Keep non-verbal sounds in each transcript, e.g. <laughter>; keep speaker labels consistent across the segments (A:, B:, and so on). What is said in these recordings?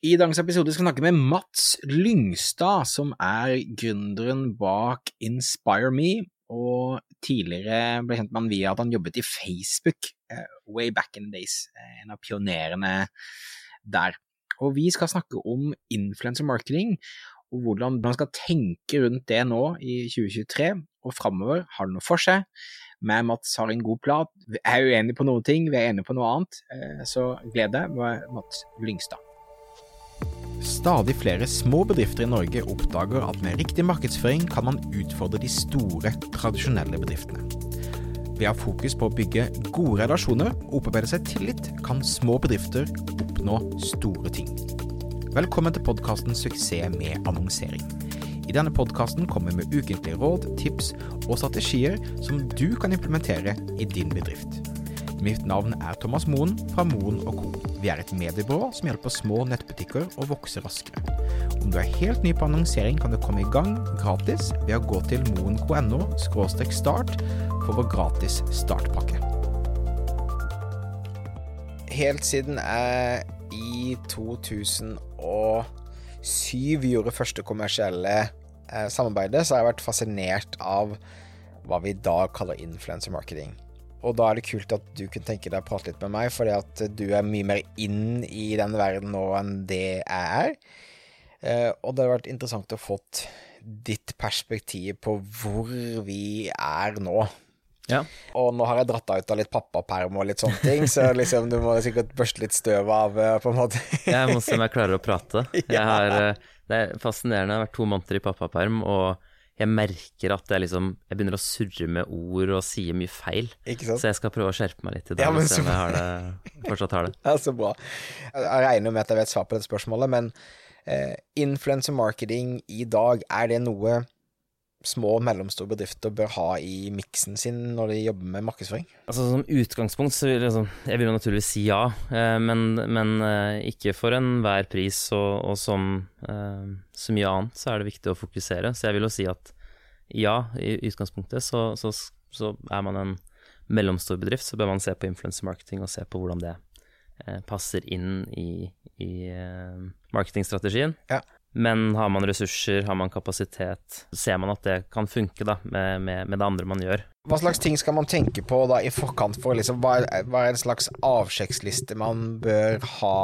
A: I dagens episode skal vi snakke med Mats Lyngstad, som er gründeren bak Inspire Me, og tidligere ble kjent med han via at han jobbet i Facebook uh, way back in the days, uh, en av pionerene der. Og vi skal snakke om influencer marketing, og hvordan man skal tenke rundt det nå i 2023 og framover. Har det noe for seg? Med Mats har en god plat. Vi er uenige på noen ting, vi er enige på noe annet, uh, så gled deg Mats Lyngstad. Stadig flere små bedrifter i Norge oppdager at med riktig markedsføring kan man utfordre de store, tradisjonelle bedriftene. Ved å ha fokus på å bygge gode relasjoner og opparbeide seg tillit, kan små bedrifter oppnå store ting. Velkommen til podkasten Suksess med annonsering. I denne podkasten kommer vi med ukentlige råd, tips og strategier som du kan implementere i din bedrift. Mitt navn er Thomas Moen fra Moen Co. Vi er et mediebyrå som hjelper små nettbutikker å vokse raskere. Om du er helt ny på annonsering, kan du komme i gang gratis ved å gå til moen.no start for vår gratis startpakke. Helt siden jeg i 2007 gjorde første kommersielle eh, samarbeidet, så har jeg vært fascinert av hva vi i dag kaller influencer marketing. Og da er det kult at du kunne tenke deg å prate litt med meg, fordi at du er mye mer inn i den verden nå enn det jeg er. Eh, og det hadde vært interessant å fått ditt perspektiv på hvor vi er nå.
B: Ja.
A: Og nå har jeg dratt deg ut av litt pappaperm og litt sånne ting, så liksom du må sikkert børste litt støv av, eh, på en måte.
B: jeg må se om jeg klarer å prate. <laughs> Jeg har, eh, det er fascinerende. Jeg har vært to måneder i pappaperm, og jeg merker at jeg liksom Jeg begynner å surre med ord og sier mye feil.
A: Ikke sant?
B: Så jeg skal prøve å skjerpe meg litt i dag
A: Ja,
B: så... om jeg har det, fortsatt har det. <laughs>
A: Ja, så bra. Jeg regner med at jeg vet svar på dette spørsmålet, men eh, influencer marketing i dag, er det noe små og mellomstore bedrifter bør ha i miksen sin når de jobber med markedsføring?
B: Altså Som utgangspunkt så vil jeg, sånn, jeg vil jo naturligvis si ja, eh, men, men eh, ikke for enhver pris. Og, og som eh, så mye annet så er det viktig å fokusere. Så jeg vil jo si at ja, i utgangspunktet så, så, så er man en mellomstor bedrift, så bør man se på influencer marketing og se på hvordan det passer inn i, i marketingstrategien.
A: Ja.
B: Men har man ressurser, har man kapasitet, ser man at det kan funke da, med, med, med det andre man gjør.
A: Hva slags ting skal man tenke på da i forkant for liksom, hva, er, hva er en slags avsjekksliste man bør ha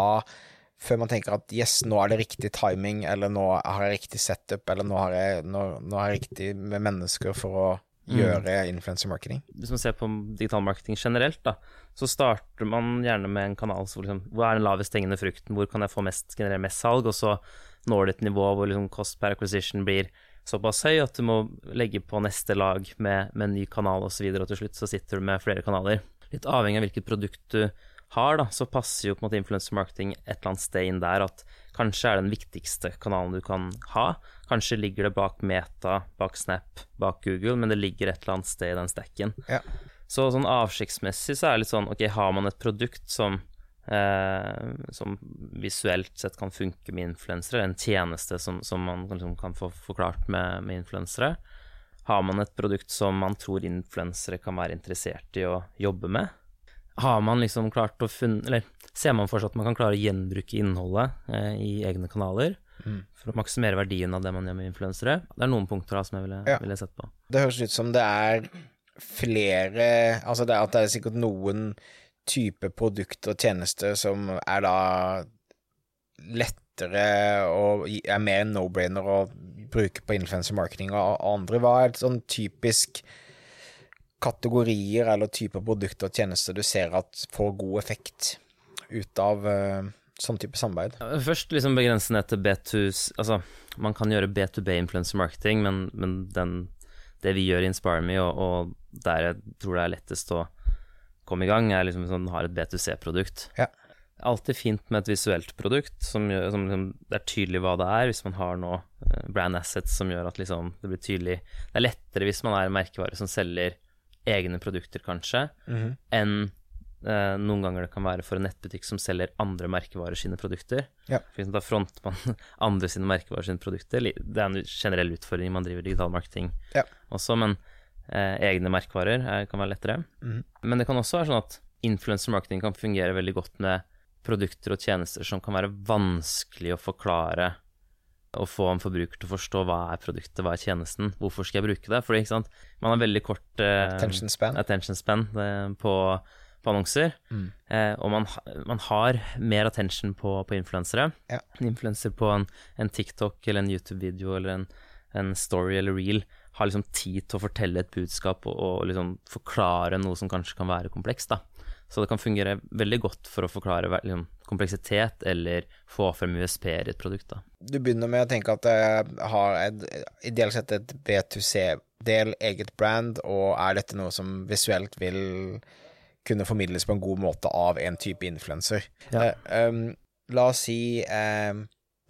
A: før man tenker at yes, nå er det riktig timing, eller nå har jeg riktig setup, eller nå har jeg, nå, nå har jeg riktig med mennesker for å gjøre influencer marketing?
B: Hvis man ser på digital marketing generelt, da, så starter man gjerne med en kanal hvor liksom, hvor er den lavest hengende frukten, hvor kan jeg få mest, generere mest salg, og så når ditt et nivå hvor liksom cost per acquisition blir såpass høy at du må legge på neste lag med, med en ny kanal osv., og, og til slutt så sitter du med flere kanaler. Litt avhengig av hvilket produkt du har, da, så passer jo på en måte influencer marketing et eller annet sted inn der at kanskje er det den viktigste kanalen du kan ha. Kanskje ligger det bak Meta, bak Snap, bak Google, men det ligger et eller annet sted i den stacken.
A: Ja.
B: Så sånn avskikksmessig så er det litt sånn, ok, har man et produkt som som visuelt sett kan funke med influensere, en tjeneste som, som man liksom kan få forklart med, med influensere. Har man et produkt som man tror influensere kan være interessert i å jobbe med? Har man liksom klart å funne Eller ser man for seg at man kan klare å gjenbruke innholdet eh, i egne kanaler? For å maksimere verdien av det man gjør med influensere? Det er noen punkter da som jeg ville,
A: Ja.
B: ville sett på.
A: Det høres ut som det er flere Altså det at det er sikkert noen type produkter og tjenester som er da lettere og er mer no-brainer å bruke på influencer marketing og andre. Hva er sånn typisk kategorier eller typer produkter og tjenester du ser at får god effekt ut av eh, sånn type samarbeid?
B: Først liksom begrense ned til B2 Altså, man kan gjøre B2B influencer marketing, men, men den, det vi gjør i InspireMe, og, og der jeg tror det er lettest å komme i gang, er liksom sånn har et B2C-produkt.
A: Ja.
B: Alltid fint med et visuelt produkt som, gjør, som liksom, det er tydelig hva det er, hvis man har nå eh, brand assets som gjør at liksom det blir tydelig Det er lettere hvis man er en merkevare som selger egne produkter, kanskje, enn eh, noen ganger det kan være for en nettbutikk som selger andre merkevarer sine produkter.
A: Ja.
B: For da fronter man <laughs> andre sine merkevarer sine produkter. Det er en generell utfordring man driver digital marketing
A: Ja.
B: også, men eh, egne merkevarer er, kan være lettere. Men det kan også være sånn at influencer marketing kan fungere veldig godt med produkter og tjenester som kan være vanskelig å forklare og få en forbruker til å forstå hva er produktet, hva er tjenesten, hvorfor skal jeg bruke det? Fordi ikke sant, man har veldig kort eh,
A: Attention span.
B: attention span eh, på, på annonser,
A: Mm.
B: eh, og man, man har mer attention på, på influensere.
A: Ja.
B: En influenser på en, en TikTok eller en YouTube-video eller en, en story eller reel har liksom tid til å fortelle et budskap og, og liksom forklare noe som kanskje kan være komplekst, da. Så det kan fungere veldig godt for å forklare liksom, kompleksitet eller få frem USP-er i et produkt, da.
A: Du begynner med å tenke at det har et, ideelt sett et B2C-del, eget brand, og er dette noe som visuelt vil kunne formidles på en god måte av en type influenser?
B: Ja.
A: Eh, um, la oss si eh,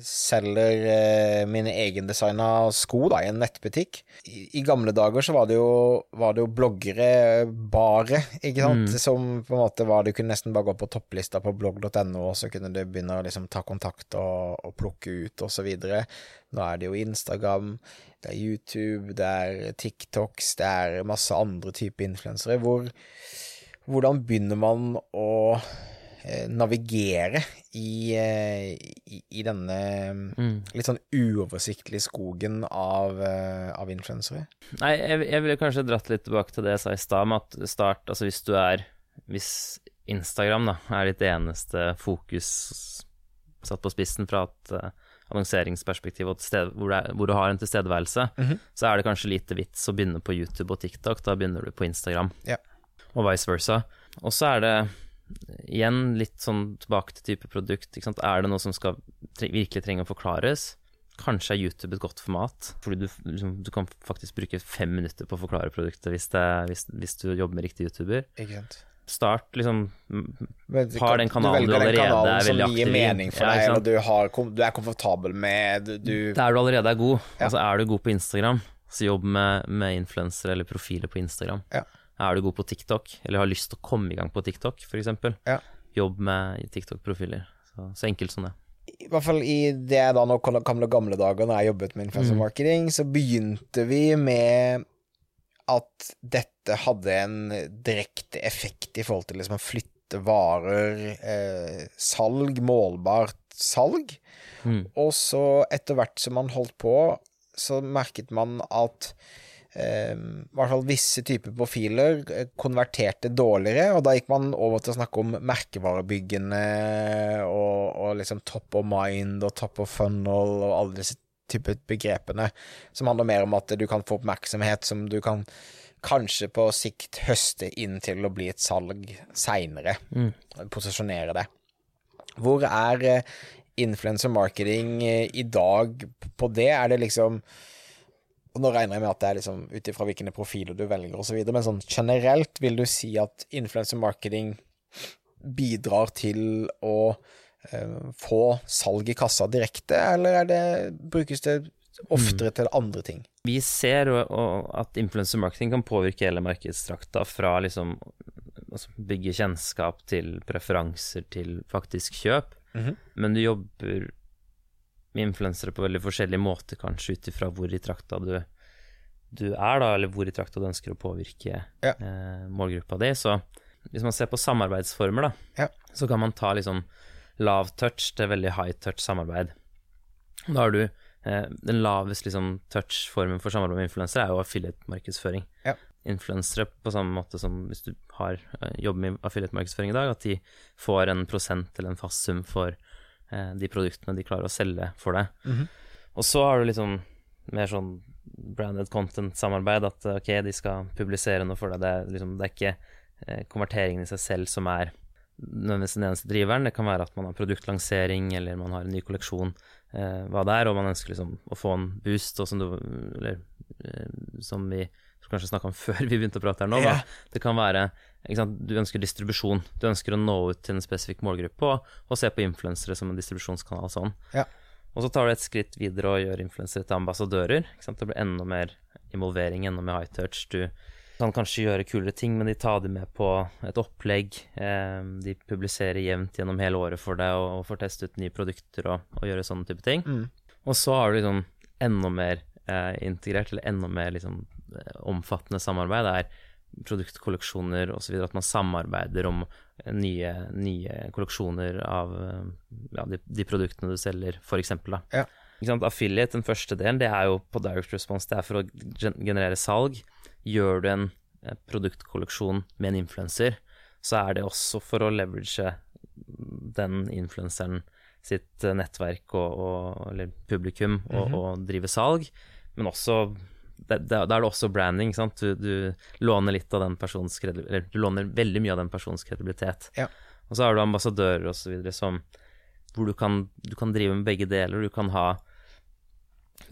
A: selger eh, mine egendesigna sko da, i en nettbutikk. I, I gamle dager så var det jo, var det jo bloggere bare, ikke sant,
B: Mm.
A: som på en måte var Du kunne nesten bare gå på topplista på blogg.no, og så kunne du begynne å liksom ta kontakt og, og plukke ut, og så videre. Nå er det jo Instagram, det er YouTube, det er TikToks, det er masse andre typer influensere. Hvor, hvordan begynner man å navigere i, eh, i, i denne
B: Mm.
A: litt sånn uoversiktlige skogen av, eh, av influensere?
B: Nei, jeg, jeg ville kanskje dratt litt tilbake til det jeg sa i stad, med at start Altså hvis du er Hvis Instagram da er ditt eneste fokus satt på spissen fra et eh, annonseringsperspektiv og sted, hvor, er, hvor du har en tilstedeværelse,
A: Mhm.
B: så er det kanskje lite vits å begynne på YouTube og TikTok. Da begynner du på Instagram,
A: Ja.
B: og vice versa. Og så er det igjen litt sånn tilbake til type produkt. Er det noe som skal tre, virkelig trenge å forklares? Kanskje er YouTube et godt format, fordi du, liksom, du kan faktisk bruke fem minutter på å forklare produktet hvis, det, hvis, hvis du jobber med riktig YouTuber.
A: Egent.
B: Start liksom Har den kanalen
A: du
B: du allerede
A: kanalen
B: er veldig aktiv i.
A: mening for
B: Ja,
A: deg, du, har, du er komfortabel med du, du
B: Der du allerede er god.
A: Ja.
B: Altså er du god på Instagram, så jobb med, med influensere eller profiler på Instagram.
A: Ja.
B: Er du god på TikTok, eller har lyst til å komme i gang på TikTok, f.eks.,
A: Ja.
B: jobb med TikTok-profiler. Så, så enkelt som det.
A: i hvert fall i det jeg da nå gamle, gamle dager, når jeg jobbet med influencer
B: Mm.
A: så begynte vi med at dette hadde en direkte effekt i forhold til liksom å flytte varer, eh, salg, målbart salg.
B: Mm.
A: Og så etter hvert som man holdt på, så merket man at i hvert fall visse typer profiler eh, konverterte dårligere, og da gikk man over til å snakke om merkevarebyggene og, og liksom top of mind og top of funnel og alle disse typer begrepene, som handler mer om at du kan få oppmerksomhet som du kan kanskje på sikt høste inn til å bli et salg seinere,
B: Mm.
A: posisjonere det. Hvor er eh, influencer marketing eh, i dag på det? Er det liksom og Nå regner jeg med at det er liksom ut ifra hvilke profiler du velger osv., men sånn generelt vil du si at influencer marketing bidrar til å eh, få salg i kassa direkte, eller er det, brukes det oftere til andre ting?
B: Vi ser at influencer marketing kan påvirke hele markedstrakta fra liksom altså bygge kjennskap til preferanser til faktisk kjøp,
A: Mhm.
B: men du jobber med influensere på veldig forskjellige måter, kanskje ut ifra hvor i trakta du, du er, da, eller hvor i trakta du ønsker å påvirke
A: Ja.
B: eh, målgruppa di. Så hvis man ser på samarbeidsformer, da,
A: Ja.
B: så kan man ta liksom lav touch til veldig high touch samarbeid. Da har du eh, den laveste liksom, touch-formen for samarbeid med influensere er jo affiliate-markedsføring.
A: Ja.
B: Influensere på samme måte som hvis du har, eh, jobber med affiliate-markedsføring i dag, at de får en prosent eller en fast sum for de produktene de klarer å selge for deg.
A: Mhm.
B: Og så har du liksom mer sånn branded content-samarbeid, at ok, de skal publisere noe for deg. Det er, liksom, det er ikke eh, konverteringen i seg selv som er nødvendigvis den eneste driveren. Det kan være at man har produktlansering, eller man har en ny kolleksjon, eh, hva det er, og man ønsker liksom å få en boost, og som du Eller eh, som vi kanskje snakka om <laughs> før vi begynte å prate her nå, da. Det kan være Du ønsker distribusjon. Du ønsker å nå ut til en spesifikk målgruppe, og, og se på influensere som en distribusjonskanal sånn.
A: Ja.
B: Og så tar du et skritt videre og gjør influensere til ambassadører. Det blir enda mer involvering, enda mer high touch. Du kan kanskje gjøre kulere ting, men de tar det med på et opplegg. Eh, de publiserer jevnt gjennom hele året for deg og, får teste ut nye produkter og, og gjøre sånne type ting.
A: Mm.
B: Og så har du liksom enda mer eh, integrert, eller enda mer liksom omfattende samarbeid, er produktkolleksjoner osv., at man samarbeider om nye, nye kolleksjoner av ja, de, de, produktene du selger, f.eks.
A: Ja.
B: Affiliate, den første delen, det er jo på direct response, det er for å generere salg. Gjør du en produktkolleksjon med en influenser, så er det også for å leverage den influenseren sitt nettverk og, og eller publikum og, mm -hmm. og drive salg, men også da er det også branding. sant? Du, du, låner litt av den persons Eller du låner veldig mye av den persons kredibilitet.
A: Ja.
B: Og så har du ambassadører osv. som hvor du kan, du kan, drive med begge deler. Du kan ha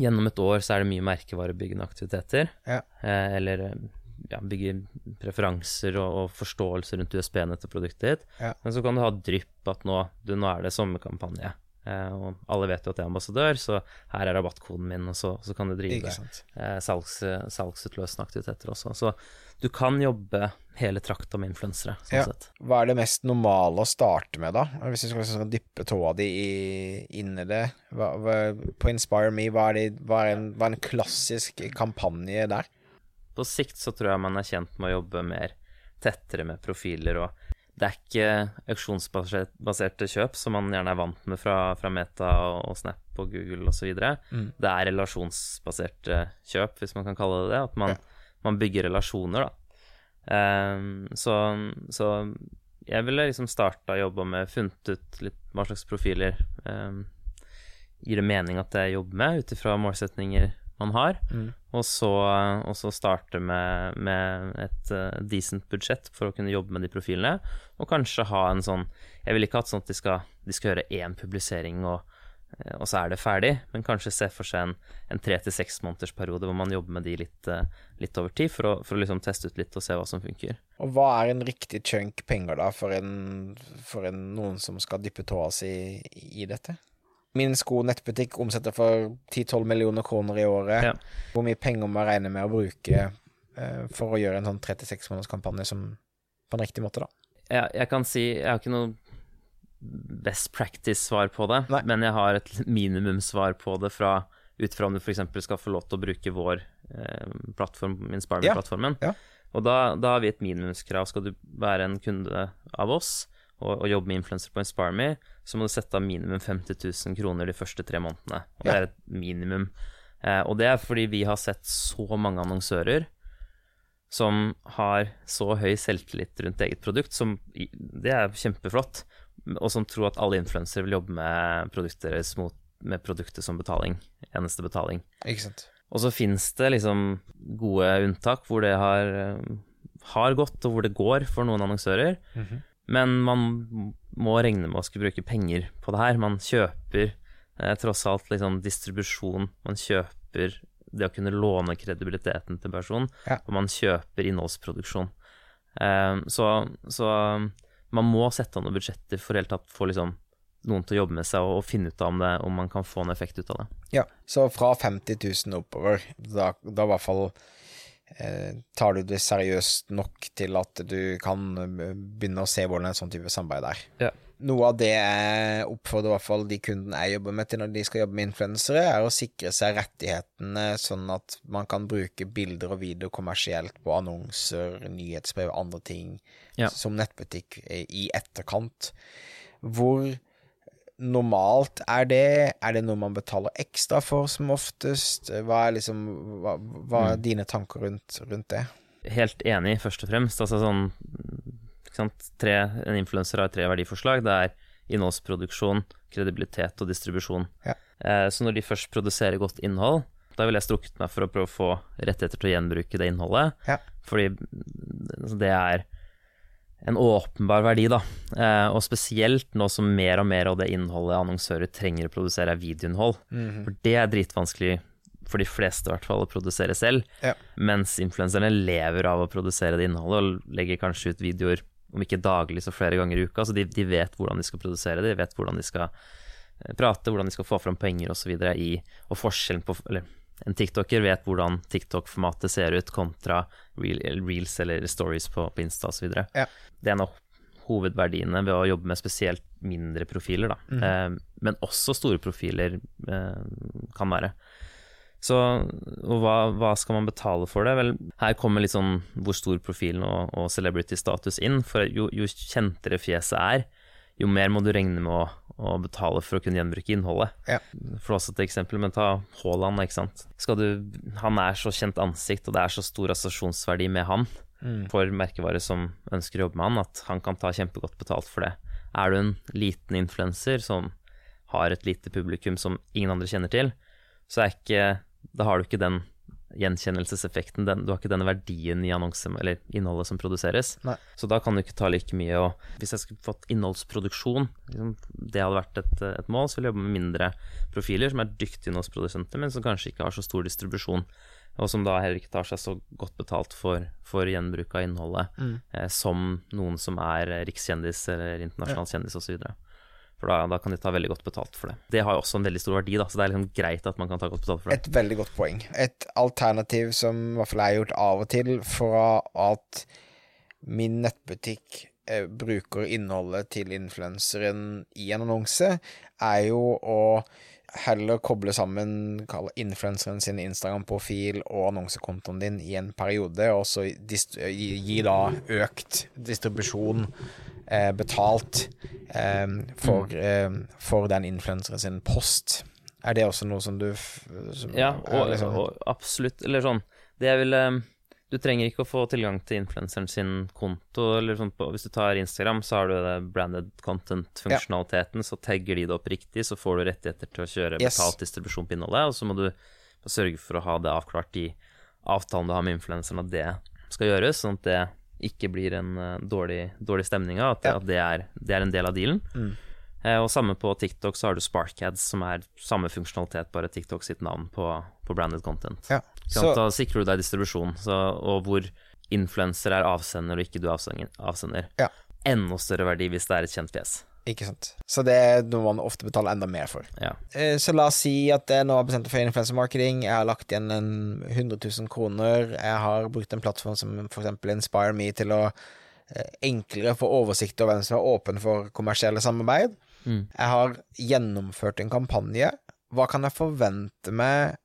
B: Gjennom et år så er det mye merkevarebyggende aktiviteter.
A: Ja.
B: Eh, eller ja, bygge preferanser og, og, forståelse rundt USB-nettet produktet ditt.
A: Ja.
B: Men så kan du ha drypp at nå, du, nå er det sommerkampanje. Eh, og alle vet jo at jeg er ambassadør, så her er rabattkoden min, og så, så kan du drive eh, salgs, salgsutløsende aktiviteter også. Så du kan jobbe hele trakta med influensere. Sånn ja. Sett.
A: Hva er det mest normale å starte med, da? Hvis du skal, skal dyppe tåa di inn i det. Hva, hva, på Inspire Me, hva er, det, hva, er en, hva er en klassisk kampanje der?
B: På sikt så tror jeg man er kjent med å jobbe mer tettere med profiler, og det er ikke auksjonsbaserte kjøp som man gjerne er vant med fra, fra Meta og Snap og Google osv.
A: Mm.
B: Det er relasjonsbaserte kjøp, hvis man kan kalle det det. At man, ja. man bygger relasjoner, da. Um, så, så, jeg ville liksom starta å jobbe med, funnet ut litt hva slags profiler um, gir det mening at jeg jobber med, ut ifra målsetninger man har,
A: mm.
B: og, så, og, så, starte med, med et uh, decent budsjett for å kunne jobbe med de profilene, og kanskje ha en sånn Jeg vil ikke ha sånn at de skal, de skal gjøre én publisering, og, uh, og, så er det ferdig, men kanskje se for seg en, en tre til seks måneders periode hvor man jobber med de litt, uh, litt over tid, for å, for å, liksom teste ut litt og se hva som funker.
A: Og hva er en riktig chunk penger, da, for, en, for en, noen som skal dyppe tåa si i, i dette? Min sko nettbutikk omsetter for 10-12 millioner kroner i året.
B: Ja.
A: Hvor mye penger må jeg regne med å bruke uh, for å gjøre en sånn 36 måneders kampanje som, på en riktig måte, da?
B: Jeg, jeg kan si Jeg har ikke noe best practice-svar på det,
A: Nei.
B: men jeg har et minimumsvar på det fra ut fra om du f.eks. skal få lov til å bruke vår eh, plattform, Inspire-plattformen.
A: Ja. Ja.
B: Og da, da, har vi et minimumskrav. Skal du være en kunde av oss, og, og jobbe med influenser på InspireMe, så må du sette av minimum 50 000 kroner de første tre månedene. Og det er et minimum. Eh, og det er fordi vi har sett så mange annonsører som har så høy selvtillit rundt eget produkt, som Det er kjempeflott, og som tror at alle influensere vil jobbe med produktet deres mot, med produktet som betaling. Eneste betaling.
A: Ikke sant.
B: Og så fins det liksom gode unntak hvor det har, har gått, og hvor det går for noen annonsører.
A: Mm -hmm.
B: Men man må regne med å skulle bruke penger på det her. Man kjøper eh, tross alt liksom distribusjon. Man kjøper det å kunne låne kredibiliteten til personen,
A: ja.
B: og man kjøper innholdsproduksjon. Eh, så, så, man må sette av noen budsjetter for helt tatt få liksom noen til å jobbe med seg og, og finne ut av om, det, om man kan få en effekt ut av det.
A: Ja, så fra 50 000 oppover, da, da i hvert fall tar du det seriøst nok til at du kan eh, begynne å se hvordan en sånn type samarbeid er.
B: Ja.
A: Noe av det jeg oppfordrer i hvert fall de kundene jeg jobber med til når de skal jobbe med influensere, er å sikre seg rettighetene sånn at man kan bruke bilder og video kommersielt på annonser, nyhetsbrev, andre ting,
B: ja.
A: som nettbutikk i etterkant. Hvor normalt er det? Er det noe man betaler ekstra for som oftest? Hva er liksom Hva, hva er mm. dine tanker rundt, rundt, det?
B: Helt enig, først og fremst. Altså sånn tre, En influenser har tre verdiforslag. Det er innholdsproduksjon, kredibilitet og distribusjon.
A: Ja.
B: Eh, så når de først produserer godt innhold, da ville jeg strukket meg for å prøve å få rettigheter til å gjenbruke det innholdet.
A: Ja.
B: Fordi altså, det er en åpenbar verdi, da. Eh, og spesielt nå som mer og mer av det innholdet annonsører trenger å produsere, er videoinnhold.
A: Mm -hmm.
B: For det er dritvanskelig for de fleste i hvert fall å produsere selv.
A: Ja.
B: Mens influenserne lever av å produsere det innholdet, og legger kanskje ut videoer om ikke daglig, så flere ganger i uka. Så de, de vet hvordan de skal produsere det, de vet hvordan de skal eh, prate, hvordan de skal få fram penger osv. i Og forskjellen på Eller en tiktoker vet hvordan TikTok-formatet ser ut kontra reels eller stories på, på Insta osv.
A: Ja.
B: Det er en av hovedverdiene ved å jobbe med spesielt mindre profiler, da.
A: Mm.
B: Eh, men også store profiler eh, kan være. Så og hva, hva skal man betale for det? Vel, her kommer litt sånn hvor stor profilen og, og celebrity-status inn. For jo, jo kjentere fjeset er, jo mer må du regne med å, å betale for å kunne gjenbruke innholdet.
A: Ja.
B: Et eksempel, men ta Haaland, ikke sant. Skal du, han er så kjent ansikt, og det er så stor assosiasjonsverdi med han for merkevare som ønsker å jobbe med han, at han kan ta kjempegodt betalt for det. Er du en liten influenser som har et lite publikum som ingen andre kjenner til, så er ikke Da har du ikke den gjenkjennelseseffekten, den, du har ikke denne verdien i annonsen, eller innholdet som produseres.
A: Nei.
B: Så da kan du ikke ta like mye. Og hvis jeg skulle fått innholdsproduksjon, liksom, det hadde vært et, et mål, så ville jeg jobbe med mindre profiler som er dyktige innholdsprodusenter, men som kanskje ikke har så stor distribusjon. Og som da heller ikke tar seg så godt betalt for, for gjenbruk av innholdet eh, som noen som er rikskjendis eller internasjonal kjendis osv. For da, da kan de ta veldig godt betalt for det. Det har jo også en veldig stor verdi, da, så det er liksom greit at man kan ta godt betalt for det.
A: Et veldig godt poeng. Et alternativ som i hvert fall har gjort av og til, fra at min nettbutikk eh, bruker innholdet til influenseren i en annonse, er jo å heller koble sammen influenseren sin Instagram-profil og annonsekontoen din i en periode, og så gi, gi da økt distribusjon eh, betalt eh, for, eh, for den influenseren sin post. Er det også noe som du som,
B: Ja, og,
A: liksom-
B: og absolutt. Eller sånn Det jeg vil eh, Du trenger ikke å få tilgang til influenseren sin konto. Eller sånn på, hvis du tar Instagram, så har du det branded content-funksjonaliteten. Så tagger de det opp riktig, så får du rettigheter til å kjøre
A: Yes.
B: betalt distribusjon på innholdet. Og så må du sørge for å ha det avklart i avtalen du har med influenseren, at det skal gjøres, sånn at det ikke blir en eh, dårlig, dårlig stemning av, at,
A: Ja.
B: at det, er, det er en del av dealen. Eh, og samme på TikTok så har du Sparkads, som er samme funksjonalitet, bare TikTok sitt navn på, på branded content.
A: Ja.
B: Så, da sikrer du deg distribusjon, så, og hvor influenser er avsender og ikke du er avsender. avsender.
A: Ja.
B: Enda større verdi hvis det er et kjent fjes.
A: Ikke sant. Så det er noe man ofte betaler enda mer for.
B: Ja.
A: Eh, Så la oss si at jeg nå har bestemt meg for influensermarkeding, Jeg har lagt igjen en 100 000 kroner. Jeg har brukt en plattform som eksempel Inspire Me til å eh, enklere få oversikt over hvem som er åpen for kommersielle samarbeid.
B: Mm.
A: Jeg har gjennomført en kampanje. Hva kan jeg forvente meg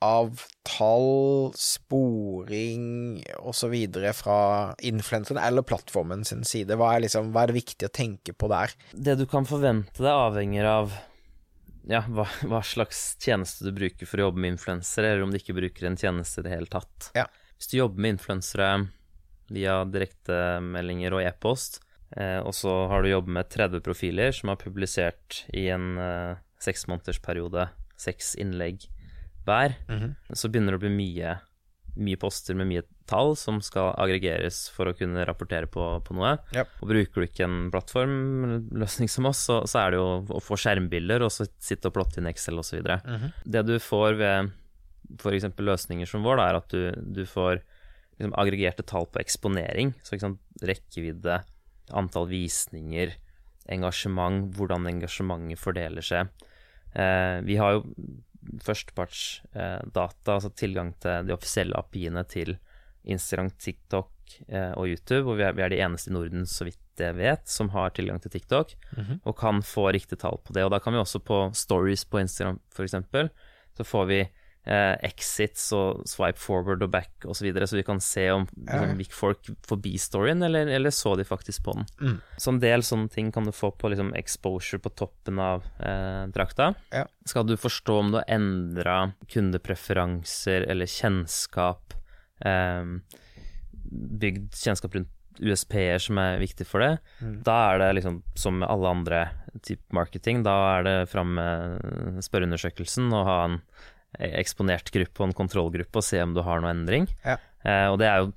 A: av tall, sporing osv. fra influenseren eller plattformen sin side? Hva er, liksom, hva er det viktig å tenke på der?
B: Det du kan forvente deg, avhenger av ja, hva, hva slags tjeneste du bruker for å jobbe med influensere, eller om du ikke bruker en tjeneste i det hele tatt.
A: Ja.
B: Hvis du jobber med influensere via direktemeldinger og e-post, eh, og så har du jobbet med 30 profiler som har publisert i en eh, seksmånedersperiode seks innlegg hver, så begynner det å bli mye, mye poster med mye tall som skal aggregeres for å kunne rapportere på, på noe.
A: Yep.
B: Og bruker du ikke en plattformløsning som oss, så, så er det jo å få skjermbilder og så sitte og plotte inn Excel osv. Det du får ved f.eks. løsninger som vår, da, er at du, du får liksom, aggregerte tall på eksponering. Så sant, rekkevidde, antall visninger, engasjement, hvordan engasjementet fordeler seg. Eh, vi har jo førstepartsdata, altså tilgang til de offisielle API-ene til Instagram, TikTok eh, og YouTube, hvor vi er, vi er de eneste i Norden, så vidt jeg vet, som har tilgang til TikTok, og kan få riktig tall på det. Og da kan vi også på stories på Instagram, f.eks., så får vi eh, exits og swipe forward og back osv., så, videre, så vi kan se om liksom, gikk folk forbi storyen, eller, eller så de faktisk på den. Så en del sånne ting kan du få på liksom, exposure på toppen av eh, drakta.
A: Ja.
B: Skal du forstå om du har endra kundepreferanser eller kjennskap, eh, bygd kjennskap rundt USP-er som er viktig for det, da er det liksom som med alle andre type marketing, da er det fram med spørreundersøkelsen og ha en eksponert gruppe og en kontrollgruppe og se om du har noe endring.
A: Ja.
B: Eh, og det er jo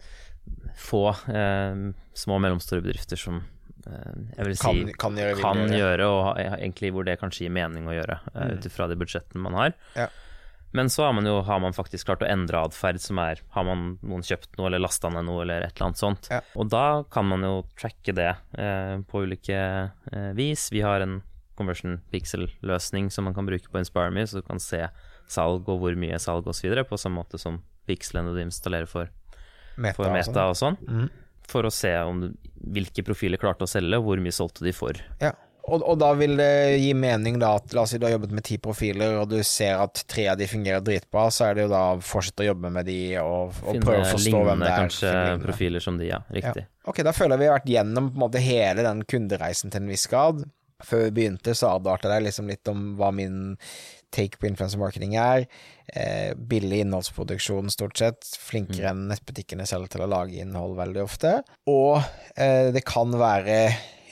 B: få eh, små og mellomstore bedrifter som eh, jeg vil si
A: Kan, kan gjøre
B: kan
A: gjøre.
B: og egentlig hvor det kanskje gir mening å gjøre, mm. ut ifra de budsjettene man har.
A: Ja.
B: Men så har man jo har man faktisk klart å endre atferd, som er Har man noen kjøpt noe, eller lasta ned noe, eller et eller annet sånt.
A: Ja.
B: Og da kan man jo tracke det eh, på ulike eh, vis. Vi har en conversion pixel-løsning som man kan bruke på InspireMe, så du kan se salg og hvor mye salg osv. på samme måte som pixelene du installerer for
A: Meta,
B: for Meta
A: sånn.
B: og sånn,
A: Mm.
B: for å se om du, hvilke profiler klarte å selge, og hvor mye solgte de for.
A: Ja. Og, og, da vil det gi mening da at la oss si du har jobbet med ti profiler, og du ser at tre av de fungerer dritbra, så er det jo da å fortsette å jobbe med de og, og prøve å forstå hvem det er.
B: kanskje profiler som de, ja. Riktig.
A: Ja. Ok, da føler jeg vi har vært gjennom på en måte hele den kundereisen til en viss grad. Før vi begynte, så advarte jeg liksom litt om hva min take på influencer marketing er. Eh, billig innholdsproduksjon, stort sett. Flinkere mm. enn nettbutikkene selv til å lage innhold veldig ofte. Og eh, det kan være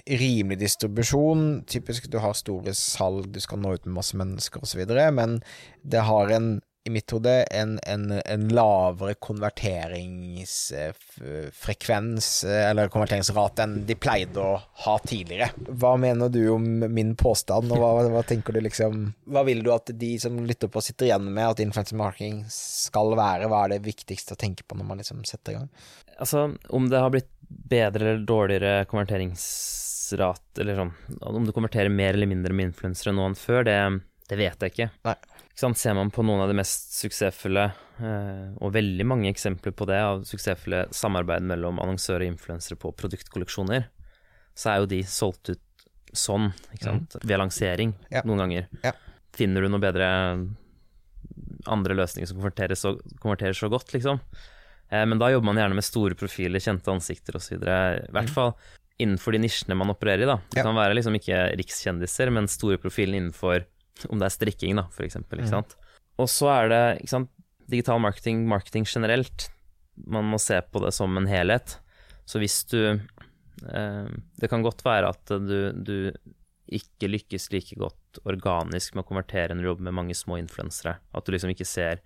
A: rimelig distribusjon. Typisk du har store salg, du skal nå ut med masse mennesker osv., men det har en i mitt hode en, en, en lavere konverteringsfrekvens, eller konverteringsrate, enn de pleide å ha tidligere. Hva mener du om min påstand, og hva, hva, tenker du liksom Hva vil du at de som lytter på, sitter igjen med at influencer marketing skal være? Hva er det viktigste å tenke på når man liksom setter i gang?
B: Altså, om det har blitt bedre eller dårligere konverteringsrat, eller sånn Om du konverterer mer eller mindre med influensere nå enn før, det, det vet jeg ikke.
A: Nei.
B: Ser man på noen av de mest suksessfulle, eh, og veldig mange eksempler på det, av suksessfulle samarbeid mellom annonsører og influensere på produktkolleksjoner, så er jo de solgt ut sånn, mm. ved lansering ja. noen ganger.
A: Ja.
B: Finner du noe bedre andre løsninger som konverterer så, konverterer så godt, liksom, Eh, men da jobber man gjerne med store profiler, kjente ansikter osv. I hvert mm. fall innenfor de nisjene man opererer i. da. Det kan være liksom ikke rikskjendiser, men store profiler innenfor om det er strikking, da, for eksempel. Ikke mm. Og så er det ikke sant, digital marketing, marketing generelt. Man må se på det som en helhet. Så hvis du eh, Det kan godt være at du, du ikke lykkes like godt organisk med å konvertere en jobb med mange små influensere. At du liksom ikke ser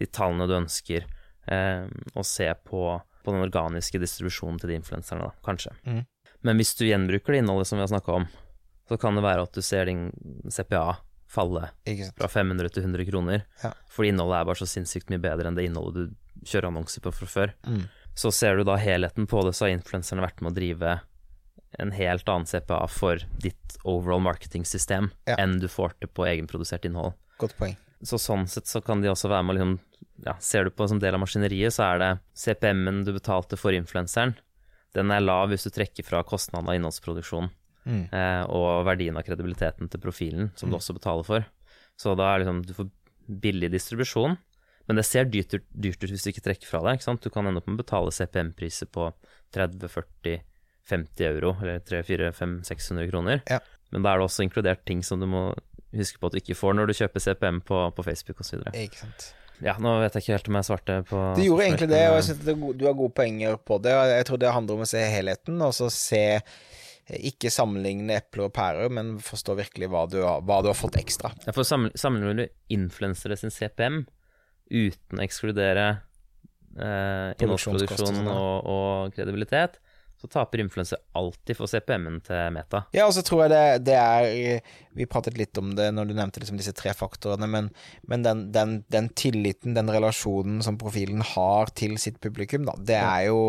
B: de tallene du ønsker eh, og se på, på, den organiske distribusjonen til de influenserne, da, kanskje.
A: Mm.
B: Men hvis du gjenbruker det innholdet som vi har snakka om, så kan det være at du ser din CPA falle fra 500 til 100 kroner,
A: ja.
B: fordi innholdet er bare så sinnssykt mye bedre enn det innholdet du kjører annonser på fra før.
A: Mm.
B: Så ser du da helheten på det, så har influenserne vært med å drive en helt annen CPA for ditt overall marketing-system ja. enn du får til på egenprodusert innhold.
A: Godt poeng.
B: Så sånn sett så kan de også være med liksom ja, Ser du på som del av maskineriet, så er det CPM-en du betalte for influenseren. Den er lav hvis du trekker fra kostnaden av innholdsproduksjon
A: mm.
B: eh, og verdien av kredibiliteten til profilen, som mm. du også betaler for. Så da er liksom Du får billig distribusjon, men det ser dyrt, dyrt ut hvis du ikke trekker fra sant? Du kan ende opp med å betale CPM-priser på 30-40 50 euro, eller 300-400-500-600 kroner.
A: Ja.
B: Men da er det også inkludert ting som du må huske på at du ikke får når du kjøper CPM på, på Facebook osv. Ja, nå vet jeg ikke helt om jeg svarte på
A: Du gjorde egentlig det, og jeg synes du har gode poenger på det. Jeg tror det handler om å se helheten, og så se ikke sammenligne epler og pærer, men forstå virkelig hva du har, hva du har fått ekstra.
B: Ja, for Sammenligner du influensere sin CPM uten å ekskludere eh, innholdsproduksjon og, og kredibilitet, så taper influenser alltid for CPM-en til Meta.
A: Ja, og så tror jeg det, det, er Vi pratet litt om det når du nevnte liksom disse tre faktorene, men, men den, den, den, tilliten, den relasjonen som profilen har til sitt publikum, da, det er jo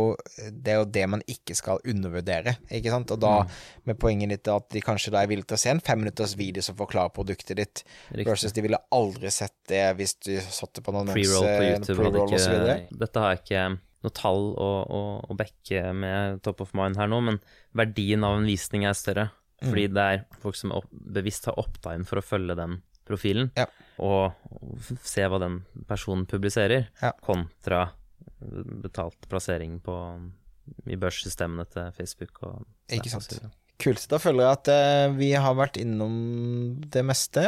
A: det, er jo det man ikke skal undervurdere, ikke sant? Og da mm. med poenget ditt at de kanskje da er villige til å se en femminutters video som forklarer produktet ditt, Riktig. versus de ville aldri sett det hvis du satte på noen
B: Pre-roll på YouTube, pre ikke, Dette har jeg ikke noe tall å, å, å backe med top of mind her nå, men verdien av en visning er større. Mm. Fordi det er folk som opp, bevisst har opta inn for å følge den profilen,
A: ja.
B: og, se hva den personen publiserer,
A: ja.
B: kontra betalt plassering på, i børssystemene til Facebook og
A: Ikke sant. Kult. Da føler jeg at uh, vi har vært innom det meste.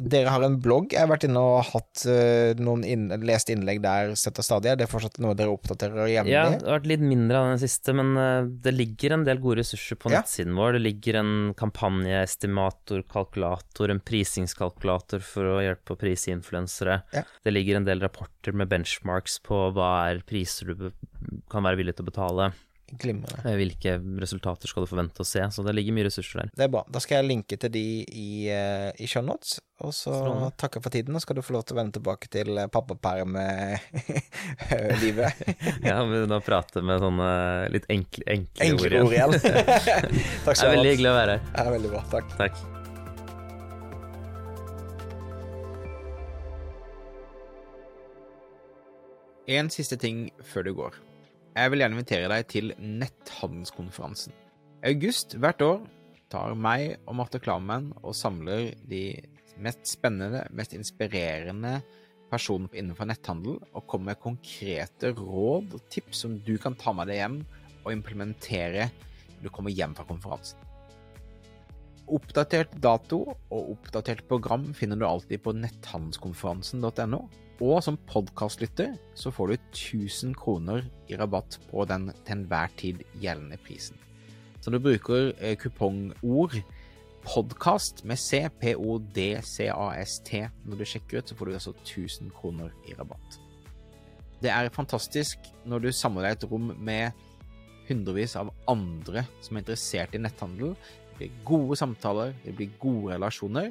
A: Dere har en blogg. Jeg har vært inne og hatt uh, noen inn, lest innlegg der sett og stadig. Er det fortsatt noe dere oppdaterer jevnlig?
B: Ja, det har vært litt mindre av den siste, men uh, det ligger en del gode ressurser på ja. nettsiden vår. Det ligger en kampanjeestimator, kalkulator, en prisingskalkulator for å hjelpe å prise influensere.
A: Ja.
B: Det ligger en del rapporter med benchmarks på hva er priser du kan være villig til å betale.
A: Glimrende.
B: Eh, hvilke resultater skal du forvente å se? Så det ligger mye ressurser der.
A: Det er bra. Da skal jeg linke til de i, uh, i shownotes, og så Strålende. takker for tiden. Og skal du få lov til å vende tilbake til eh, pappaperm-livet. <laughs> <laughs>
B: ja, men da prate med sånne litt enkle, enkle,
A: enkle ord igjen. <laughs>
B: Takk skal du ha. Det er veldig hyggelig å være her.
A: Det er veldig bra. Takk.
B: Takk.
A: En siste ting før du går. Jeg vil gjerne invitere deg til netthandelskonferansen. I August hvert år tar meg og Marte Klammen og samler de mest spennende, mest inspirerende personene innenfor netthandel, og kommer med konkrete råd og tips som du kan ta med deg hjem og implementere når du kommer hjem fra konferansen. Oppdatert dato og oppdatert program finner du alltid på netthandelskonferansen.no. Og som podkastlytter så får du 1000 kroner i rabatt på den til enhver tid gjeldende prisen. Så du bruker eh, kupongord podkast med C, P-O-D-C-A-S-T når du sjekker ut, så får du altså 1000 kroner i rabatt. Det er fantastisk når du samler deg et rom med hundrevis av andre som er interessert i netthandel. Det blir gode samtaler, det blir gode relasjoner.